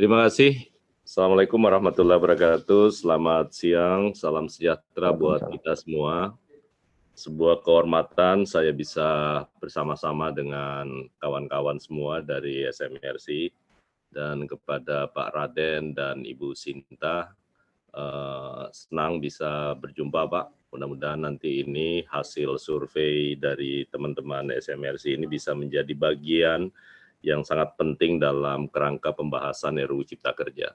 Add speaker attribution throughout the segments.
Speaker 1: Terima kasih. Assalamualaikum warahmatullahi wabarakatuh. Selamat siang, salam sejahtera buat kita semua. Sebuah kehormatan saya bisa bersama-sama dengan kawan-kawan semua dari SMRC dan kepada Pak Raden dan Ibu Sinta. Uh, senang bisa berjumpa Pak. Mudah-mudahan nanti ini hasil survei dari teman-teman SMRC ini bisa menjadi bagian yang sangat penting dalam kerangka pembahasan RUU Cipta Kerja.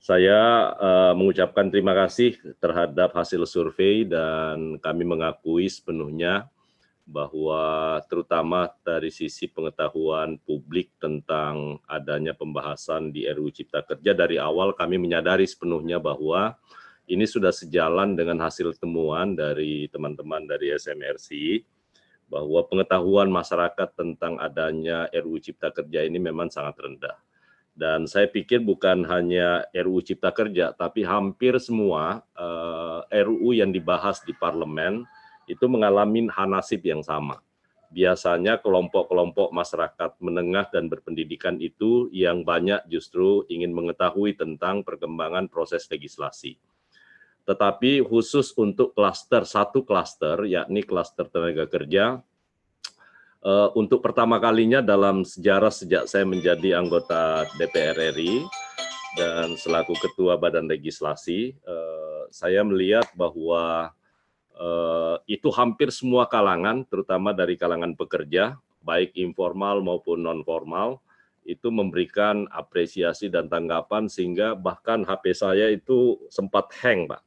Speaker 1: Saya uh, mengucapkan terima kasih terhadap hasil survei dan kami mengakui sepenuhnya bahwa terutama dari sisi pengetahuan publik tentang adanya pembahasan di RUU Cipta Kerja dari awal kami menyadari sepenuhnya bahwa ini sudah sejalan dengan hasil temuan dari teman-teman dari SMRC bahwa pengetahuan masyarakat tentang adanya RUU Cipta Kerja ini memang sangat rendah dan saya pikir bukan hanya RUU Cipta Kerja, tapi hampir semua uh, eh, RUU yang dibahas di parlemen itu mengalami nasib yang sama. Biasanya kelompok-kelompok masyarakat menengah dan berpendidikan itu yang banyak justru ingin mengetahui tentang perkembangan proses legislasi. Tetapi khusus untuk klaster, satu klaster, yakni klaster tenaga kerja, uh, untuk pertama kalinya dalam sejarah sejak saya menjadi anggota DPR RI dan selaku ketua Badan Legislasi, uh, saya melihat bahwa uh, itu hampir semua kalangan, terutama dari kalangan pekerja, baik informal maupun non formal, itu memberikan apresiasi dan tanggapan sehingga bahkan HP saya itu sempat hang, Pak.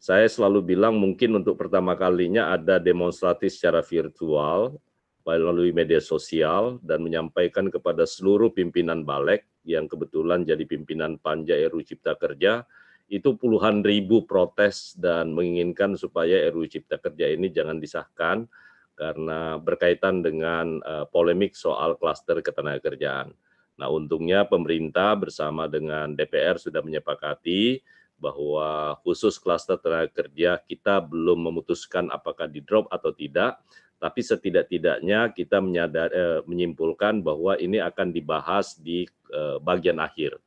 Speaker 1: Saya selalu bilang mungkin untuk pertama kalinya ada demonstrasi secara virtual melalui media sosial dan menyampaikan kepada seluruh pimpinan Balek yang kebetulan jadi pimpinan Panja RU Cipta Kerja itu puluhan ribu protes dan menginginkan supaya RU Cipta Kerja ini jangan disahkan karena berkaitan dengan uh, polemik soal klaster ketenagakerjaan. Nah, untungnya pemerintah bersama dengan DPR sudah menyepakati bahwa khusus klaster tenaga kerja kita belum memutuskan apakah di drop atau tidak, tapi setidak-tidaknya kita menyadar, eh, menyimpulkan bahwa ini akan dibahas di eh, bagian akhir.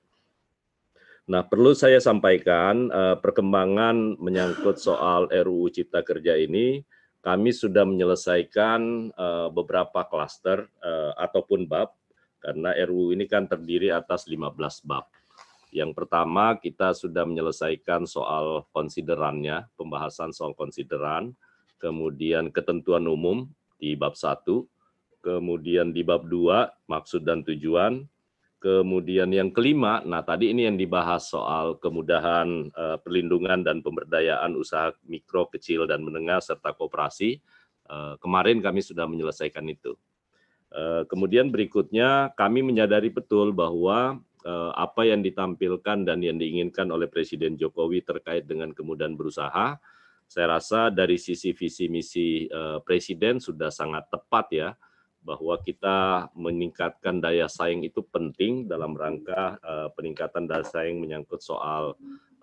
Speaker 1: Nah, perlu saya sampaikan eh, perkembangan menyangkut soal RUU Cipta Kerja ini, kami sudah menyelesaikan eh, beberapa klaster eh, ataupun bab, karena RUU ini kan terdiri atas 15 bab. Yang pertama, kita sudah menyelesaikan soal konsiderannya, pembahasan soal konsideran kemudian ketentuan umum di bab 1, kemudian di bab 2 maksud dan tujuan, kemudian yang kelima, nah tadi ini yang dibahas soal kemudahan uh, perlindungan dan pemberdayaan usaha mikro, kecil dan menengah serta koperasi. Uh, kemarin kami sudah menyelesaikan itu. Uh, kemudian berikutnya kami menyadari betul bahwa apa yang ditampilkan dan yang diinginkan oleh Presiden Jokowi terkait dengan kemudahan berusaha saya rasa dari sisi visi misi uh, presiden sudah sangat tepat ya bahwa kita meningkatkan daya saing itu penting dalam rangka uh, peningkatan daya saing menyangkut soal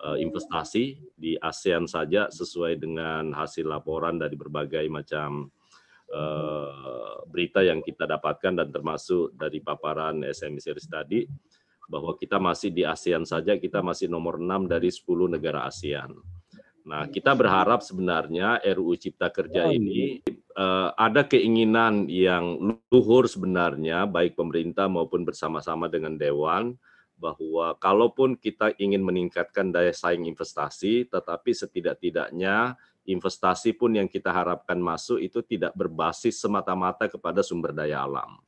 Speaker 1: uh, investasi di ASEAN saja sesuai dengan hasil laporan dari berbagai macam berita yang kita dapatkan dan termasuk dari paparan SMI Series tadi bahwa kita masih di ASEAN saja kita masih nomor 6 dari 10 negara ASEAN. Nah, kita berharap sebenarnya RUU Cipta Kerja ini uh, ada keinginan yang luhur sebenarnya baik pemerintah maupun bersama-sama dengan dewan bahwa kalaupun kita ingin meningkatkan daya saing investasi tetapi setidak-tidaknya investasi pun yang kita harapkan masuk itu tidak berbasis semata-mata kepada sumber daya alam.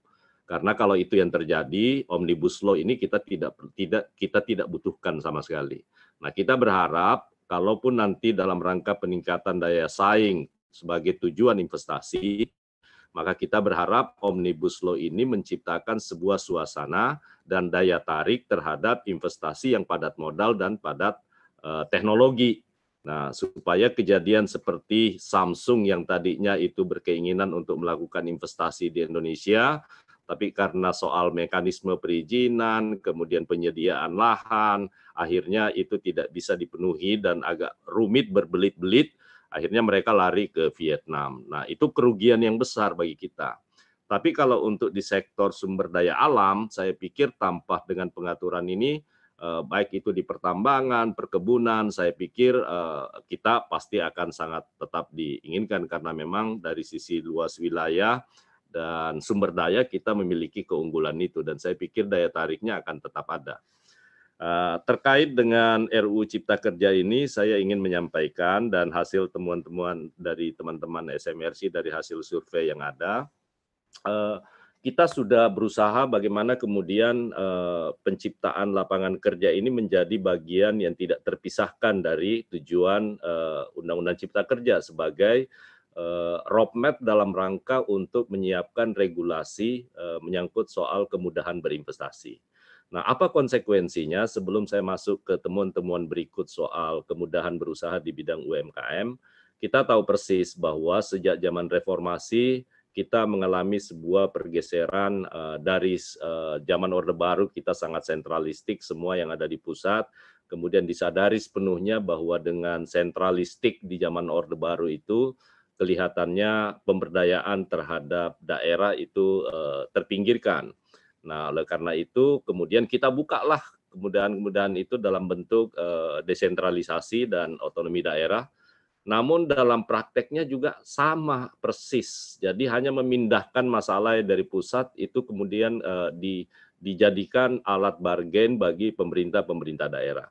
Speaker 1: Karena kalau itu yang terjadi, omnibus law ini kita tidak tidak kita tidak butuhkan sama sekali. Nah, kita berharap kalaupun nanti dalam rangka peningkatan daya saing sebagai tujuan investasi, maka kita berharap Omnibus Law ini menciptakan sebuah suasana dan daya tarik terhadap investasi yang padat modal dan padat uh, teknologi. Nah, supaya kejadian seperti Samsung yang tadinya itu berkeinginan untuk melakukan investasi di Indonesia, tapi karena soal mekanisme perizinan, kemudian penyediaan lahan, akhirnya itu tidak bisa dipenuhi dan agak rumit berbelit-belit, akhirnya mereka lari ke Vietnam. Nah, itu kerugian yang besar bagi kita. Tapi kalau untuk di sektor sumber daya alam, saya pikir tanpa dengan pengaturan ini, eh, baik itu di pertambangan, perkebunan, saya pikir eh, kita pasti akan sangat tetap diinginkan karena memang dari sisi luas wilayah dan sumber daya kita memiliki keunggulan itu dan saya pikir daya tariknya akan tetap ada. Uh, terkait dengan RUU Cipta Kerja ini, saya ingin menyampaikan dan hasil temuan-temuan dari teman-teman SMRC dari hasil survei yang ada, uh, kita sudah berusaha bagaimana kemudian uh, penciptaan lapangan kerja ini menjadi bagian yang tidak terpisahkan dari tujuan Undang-Undang Cipta Kerja sebagai roadmap dalam rangka untuk menyiapkan regulasi uh, menyangkut soal kemudahan berinvestasi. Nah, apa konsekuensinya sebelum saya masuk ke temuan-temuan berikut soal kemudahan berusaha di bidang UMKM? Kita tahu persis bahwa sejak zaman reformasi kita mengalami sebuah pergeseran uh, dari zaman Orde Baru kita sangat sentralistik semua yang ada di pusat kemudian disadari sepenuhnya bahwa dengan sentralistik di zaman Orde Baru itu kelihatannya pemberdayaan terhadap daerah itu uh, terpinggirkan. Nah, oleh karena itu kemudian kita bukalah kemudahan-kemudahan itu dalam bentuk uh, desentralisasi dan otonomi daerah. Namun dalam prakteknya juga sama persis. Jadi hanya memindahkan masalah dari pusat itu kemudian uh, di, dijadikan alat bargain bagi pemerintah-pemerintah daerah.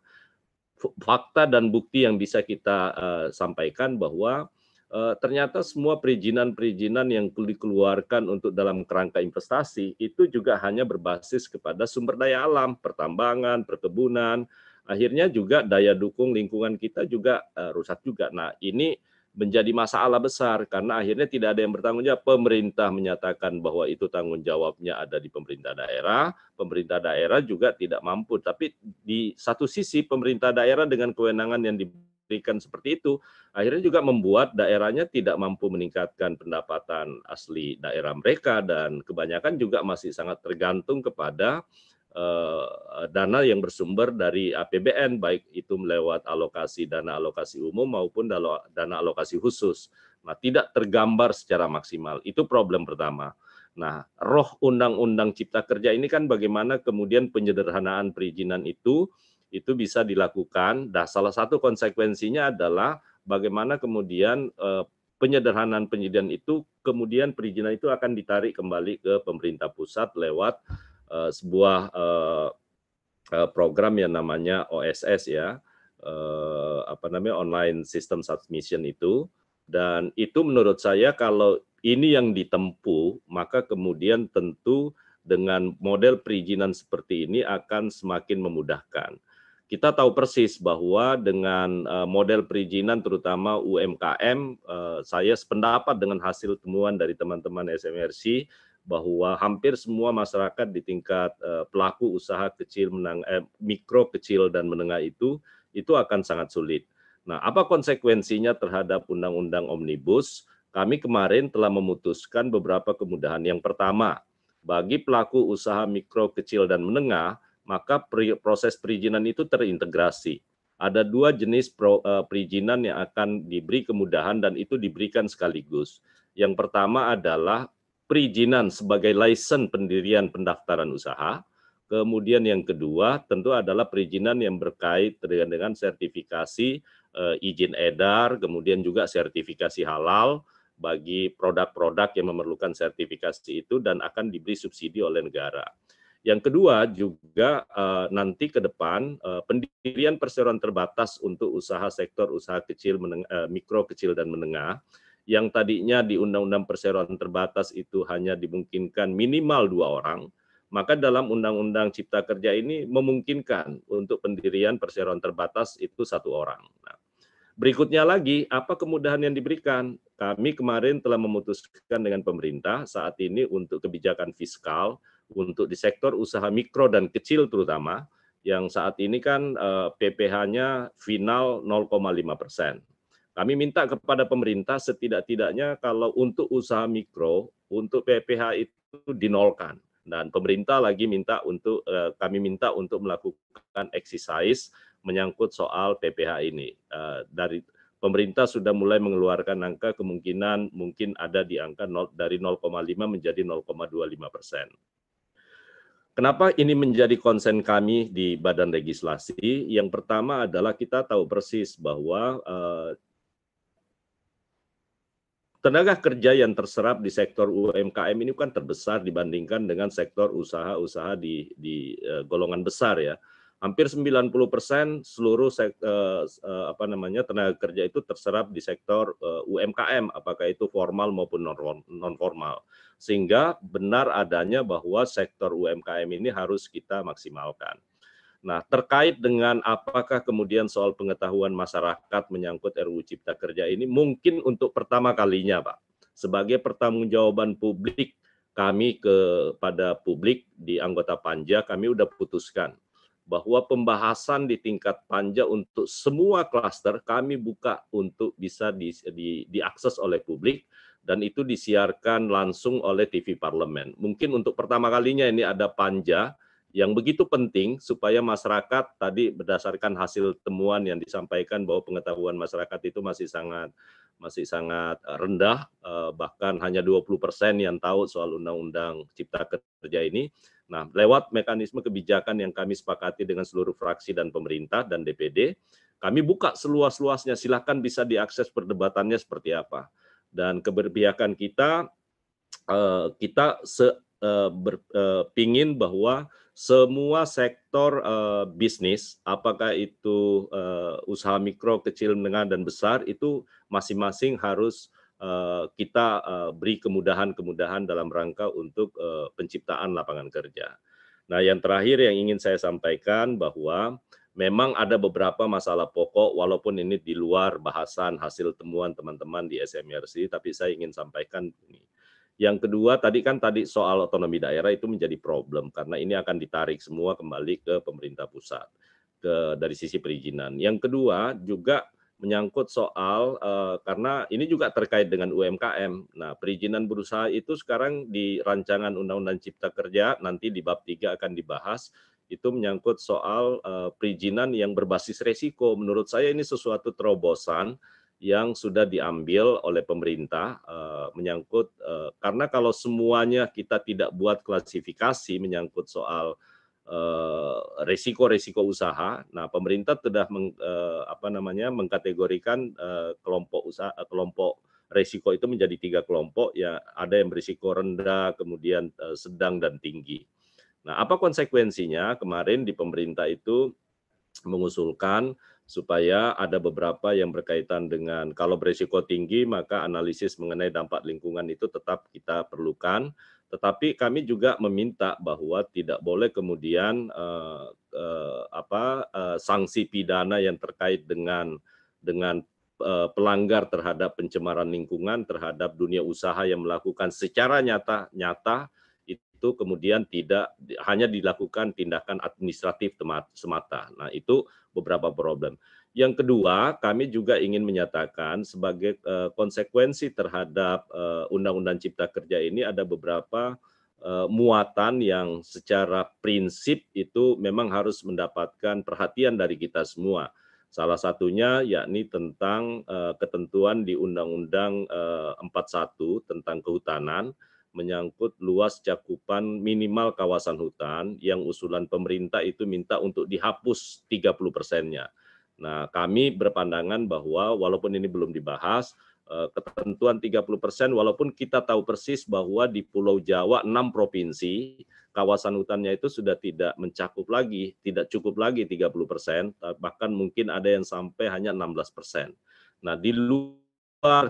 Speaker 1: Fakta dan bukti yang bisa kita uh, sampaikan bahwa ternyata semua perizinan-perizinan yang dikeluarkan untuk dalam kerangka investasi itu juga hanya berbasis kepada sumber daya alam, pertambangan, perkebunan, akhirnya juga daya dukung lingkungan kita juga uh, rusak juga. Nah, ini menjadi masalah besar karena akhirnya tidak ada yang bertanggung jawab. Pemerintah menyatakan bahwa itu tanggung jawabnya ada di pemerintah daerah, pemerintah daerah juga tidak mampu. Tapi di satu sisi pemerintah daerah dengan kewenangan yang di diberikan seperti itu, akhirnya juga membuat daerahnya tidak mampu meningkatkan pendapatan asli daerah mereka dan kebanyakan juga masih sangat tergantung kepada uh, dana yang bersumber dari APBN, baik itu melewat alokasi dana alokasi umum maupun dana alokasi khusus. Nah, tidak tergambar secara maksimal. Itu problem pertama. Nah, roh Undang-Undang Cipta Kerja ini kan bagaimana kemudian penyederhanaan perizinan itu itu bisa dilakukan. Dan salah satu konsekuensinya adalah bagaimana kemudian eh, penyederhanaan penyediaan itu kemudian perizinan itu akan ditarik kembali ke pemerintah pusat lewat eh, sebuah eh, program yang namanya OSS ya apa namanya online system submission itu dan itu menurut saya kalau ini yang ditempuh maka kemudian tentu dengan model perizinan seperti ini akan semakin memudahkan kita tahu persis bahwa dengan uh, model perizinan terutama UMKM, eh, saya sependapat dengan hasil temuan dari teman-teman SMRC bahwa hampir semua masyarakat di tingkat uh, pelaku usaha kecil, menang, eh, mikro, kecil dan menengah itu itu akan sangat sulit. Nah, apa konsekuensinya terhadap undang-undang omnibus? Kami kemarin telah memutuskan beberapa kemudahan. Yang pertama, bagi pelaku usaha mikro, kecil dan menengah maka proses perizinan itu terintegrasi. Ada dua jenis uh, perizinan yang akan diberi kemudahan dan itu diberikan sekaligus. Yang pertama adalah perizinan sebagai license pendirian pendaftaran usaha. Kemudian yang kedua tentu adalah perizinan yang berkait dengan, dengan sertifikasi uh, izin edar, kemudian juga sertifikasi halal bagi produk-produk yang memerlukan sertifikasi itu dan akan diberi subsidi oleh negara. Yang kedua juga uh, nanti ke depan uh, pendirian perseroan terbatas untuk usaha sektor usaha kecil, meneng, uh, mikro, kecil dan menengah yang tadinya di Undang-Undang Perseroan Terbatas itu hanya dimungkinkan minimal dua orang, maka dalam Undang-Undang Cipta Kerja ini memungkinkan untuk pendirian perseroan terbatas itu satu orang. Nah, berikutnya lagi, apa kemudahan yang diberikan? Kami kemarin telah memutuskan dengan pemerintah saat ini untuk kebijakan fiskal untuk di sektor usaha mikro dan kecil terutama yang saat ini kan eh, PPh-nya final 0,5 persen. Kami minta kepada pemerintah setidak-tidaknya kalau untuk usaha mikro, untuk PPh itu dinolkan. Dan pemerintah lagi minta untuk, uh, kami minta untuk melakukan exercise menyangkut soal PPh ini. Uh, dari pemerintah sudah mulai mengeluarkan angka kemungkinan mungkin ada di angka 0, dari 0,5 menjadi 0,25 persen. Kenapa ini menjadi konsen kami di Badan Legislasi? Yang pertama adalah kita tahu persis bahwa uh, tenaga kerja yang terserap di sektor UMKM ini kan terbesar dibandingkan dengan sektor usaha-usaha di, di uh, golongan besar ya hampir 90% seluruh sek, uh, uh, apa namanya tenaga kerja itu terserap di sektor UMKM apakah itu formal maupun non formal sehingga benar adanya bahwa sektor UMKM ini harus kita maksimalkan. Nah, terkait dengan apakah kemudian soal pengetahuan masyarakat menyangkut RUU Cipta Kerja ini mungkin untuk pertama kalinya, Pak, sebagai pertanggungjawaban publik kami kepada publik di anggota panja kami sudah putuskan bahwa pembahasan di tingkat panja untuk semua klaster kami buka untuk bisa di, di, diakses oleh publik dan itu disiarkan langsung oleh TV Parlemen. Mungkin untuk pertama kalinya ini ada panja yang begitu penting supaya masyarakat tadi berdasarkan hasil temuan yang disampaikan bahwa pengetahuan masyarakat itu masih sangat masih sangat rendah eh, bahkan hanya 20% yang tahu soal undang-undang cipta kerja ini Nah, lewat mekanisme kebijakan yang kami sepakati dengan seluruh fraksi dan pemerintah dan DPD, kami buka seluas-luasnya. Silakan bisa diakses perdebatannya seperti apa. Dan keberpihakan kita, eh, kita se, berpingin eh, bahwa semua sektor bisnis, apakah itu usaha mikro, kecil, menengah, dan besar, itu masing-masing harus kita beri kemudahan-kemudahan dalam rangka untuk penciptaan lapangan kerja. Nah, yang terakhir yang ingin saya sampaikan bahwa memang ada beberapa masalah pokok walaupun ini di luar bahasan hasil temuan teman-teman di SMRC, tapi saya ingin sampaikan ini. Yang kedua tadi kan tadi soal otonomi daerah itu menjadi problem karena ini akan ditarik semua kembali ke pemerintah pusat ke dari sisi perizinan. Yang kedua juga menyangkut soal uh, karena ini juga terkait dengan UMKM. Nah, perizinan berusaha itu sekarang di rancangan Undang-Undang Cipta Kerja nanti di bab 3 akan dibahas itu menyangkut soal uh, perizinan yang berbasis resiko. Menurut saya ini sesuatu terobosan yang sudah diambil oleh pemerintah uh, menyangkut uh, karena kalau semuanya kita tidak buat klasifikasi menyangkut soal resiko-resiko usaha. Nah, pemerintah sudah meng, apa namanya mengkategorikan kelompok usaha kelompok resiko itu menjadi tiga kelompok ya ada yang berisiko rendah, kemudian sedang dan tinggi. Nah, apa konsekuensinya? Kemarin di pemerintah itu mengusulkan supaya ada beberapa yang berkaitan dengan kalau berisiko tinggi maka analisis mengenai dampak lingkungan itu tetap kita perlukan tetapi kami juga meminta bahwa tidak boleh kemudian uh, uh, apa uh, sanksi pidana yang terkait dengan dengan uh, pelanggar terhadap pencemaran lingkungan terhadap dunia usaha yang melakukan secara nyata nyata itu kemudian tidak hanya dilakukan tindakan administratif semata. Nah, itu beberapa problem. Yang kedua, kami juga ingin menyatakan sebagai uh, konsekuensi terhadap uh, Undang-Undang Cipta Kerja ini ada beberapa uh, muatan yang secara prinsip itu memang harus mendapatkan perhatian dari kita semua. Salah satunya yakni tentang ketentuan di Undang-Undang uh, 41 tentang kehutanan menyangkut luas cakupan minimal kawasan hutan yang usulan pemerintah itu minta untuk dihapus 30 persennya. Nah, kami berpandangan bahwa walaupun ini belum dibahas, eh, ketentuan 30% walaupun kita tahu persis bahwa di Pulau Jawa 6 provinsi kawasan hutannya itu sudah tidak mencakup lagi, tidak cukup lagi 30%, bahkan mungkin ada yang sampai hanya 16%. Nah, di luar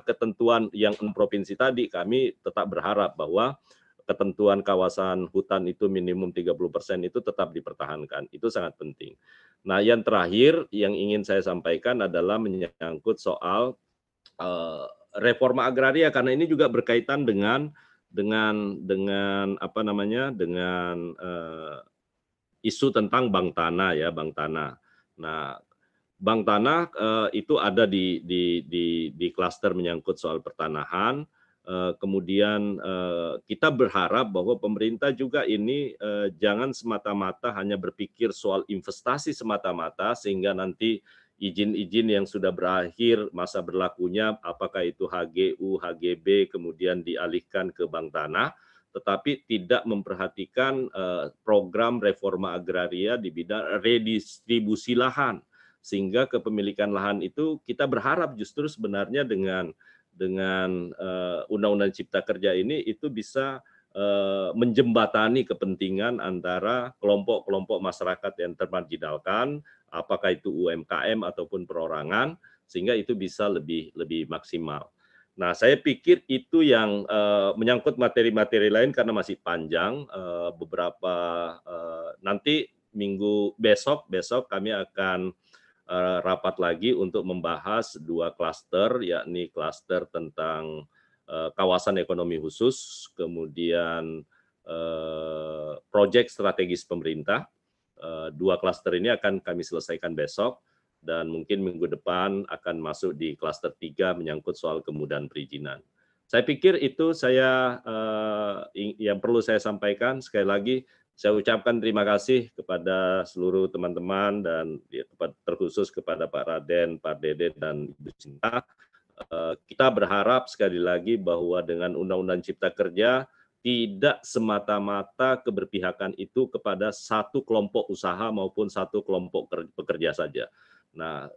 Speaker 1: ketentuan yang 6 provinsi tadi kami tetap berharap bahwa ketentuan kawasan hutan itu minimum 30% itu tetap dipertahankan. Itu sangat penting. Nah, yang terakhir yang ingin saya sampaikan adalah menyangkut soal uh, reforma agraria karena ini juga berkaitan dengan dengan dengan apa namanya dengan uh, isu tentang bank tanah ya bank tanah. Nah, bank tanah uh, itu ada di di di di klaster menyangkut soal pertanahan. Eh, kemudian eh, kita berharap bahwa pemerintah juga ini eh, jangan semata-mata hanya berpikir soal investasi semata-mata sehingga nanti izin-izin yang sudah berakhir masa berlakunya, apakah itu HGU, HGB, kemudian dialihkan ke bank tanah, tetapi tidak memperhatikan uh, program reforma agraria di bidang redistribusi lahan sehingga kepemilikan lahan itu kita berharap justru sebenarnya dengan dengan uh, undang-undang cipta kerja ini itu bisa uh, menjembatani kepentingan antara kelompok-kelompok masyarakat yang termarginalkan apakah itu UMKM ataupun perorangan sehingga itu bisa lebih lebih maksimal. Nah, saya pikir itu yang uh, menyangkut materi-materi lain karena masih panjang uh, beberapa uh, nanti minggu besok besok kami akan uh, rapat lagi untuk membahas dua klaster, yakni klaster tentang uh, kawasan ekonomi khusus, kemudian uh, proyek strategis pemerintah. Dua klaster ini akan kami selesaikan besok dan mungkin minggu depan akan masuk di klaster tiga menyangkut soal kemudahan perizinan. Saya pikir itu saya yang perlu saya sampaikan sekali lagi saya ucapkan terima kasih kepada seluruh teman-teman dan ya, terkhusus kepada Pak Raden, Pak Dede, dan Ibu Cinta. Eh, kita berharap sekali lagi bahwa dengan Undang-Undang Cipta Kerja tidak semata-mata keberpihakan itu kepada satu kelompok usaha maupun satu kelompok pekerja saja. Nah,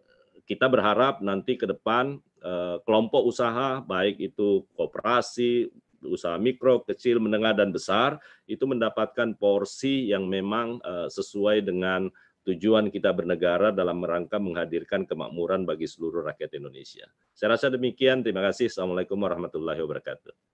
Speaker 1: kita berharap nanti ke depan eh, kelompok usaha baik itu koperasi, usaha mikro, kecil, menengah, dan besar itu mendapatkan porsi yang memang uh, sesuai dengan tujuan kita bernegara dalam rangka menghadirkan kemakmuran bagi seluruh rakyat Indonesia. Saya rasa demikian. Terima kasih. Assalamualaikum warahmatullahi wabarakatuh.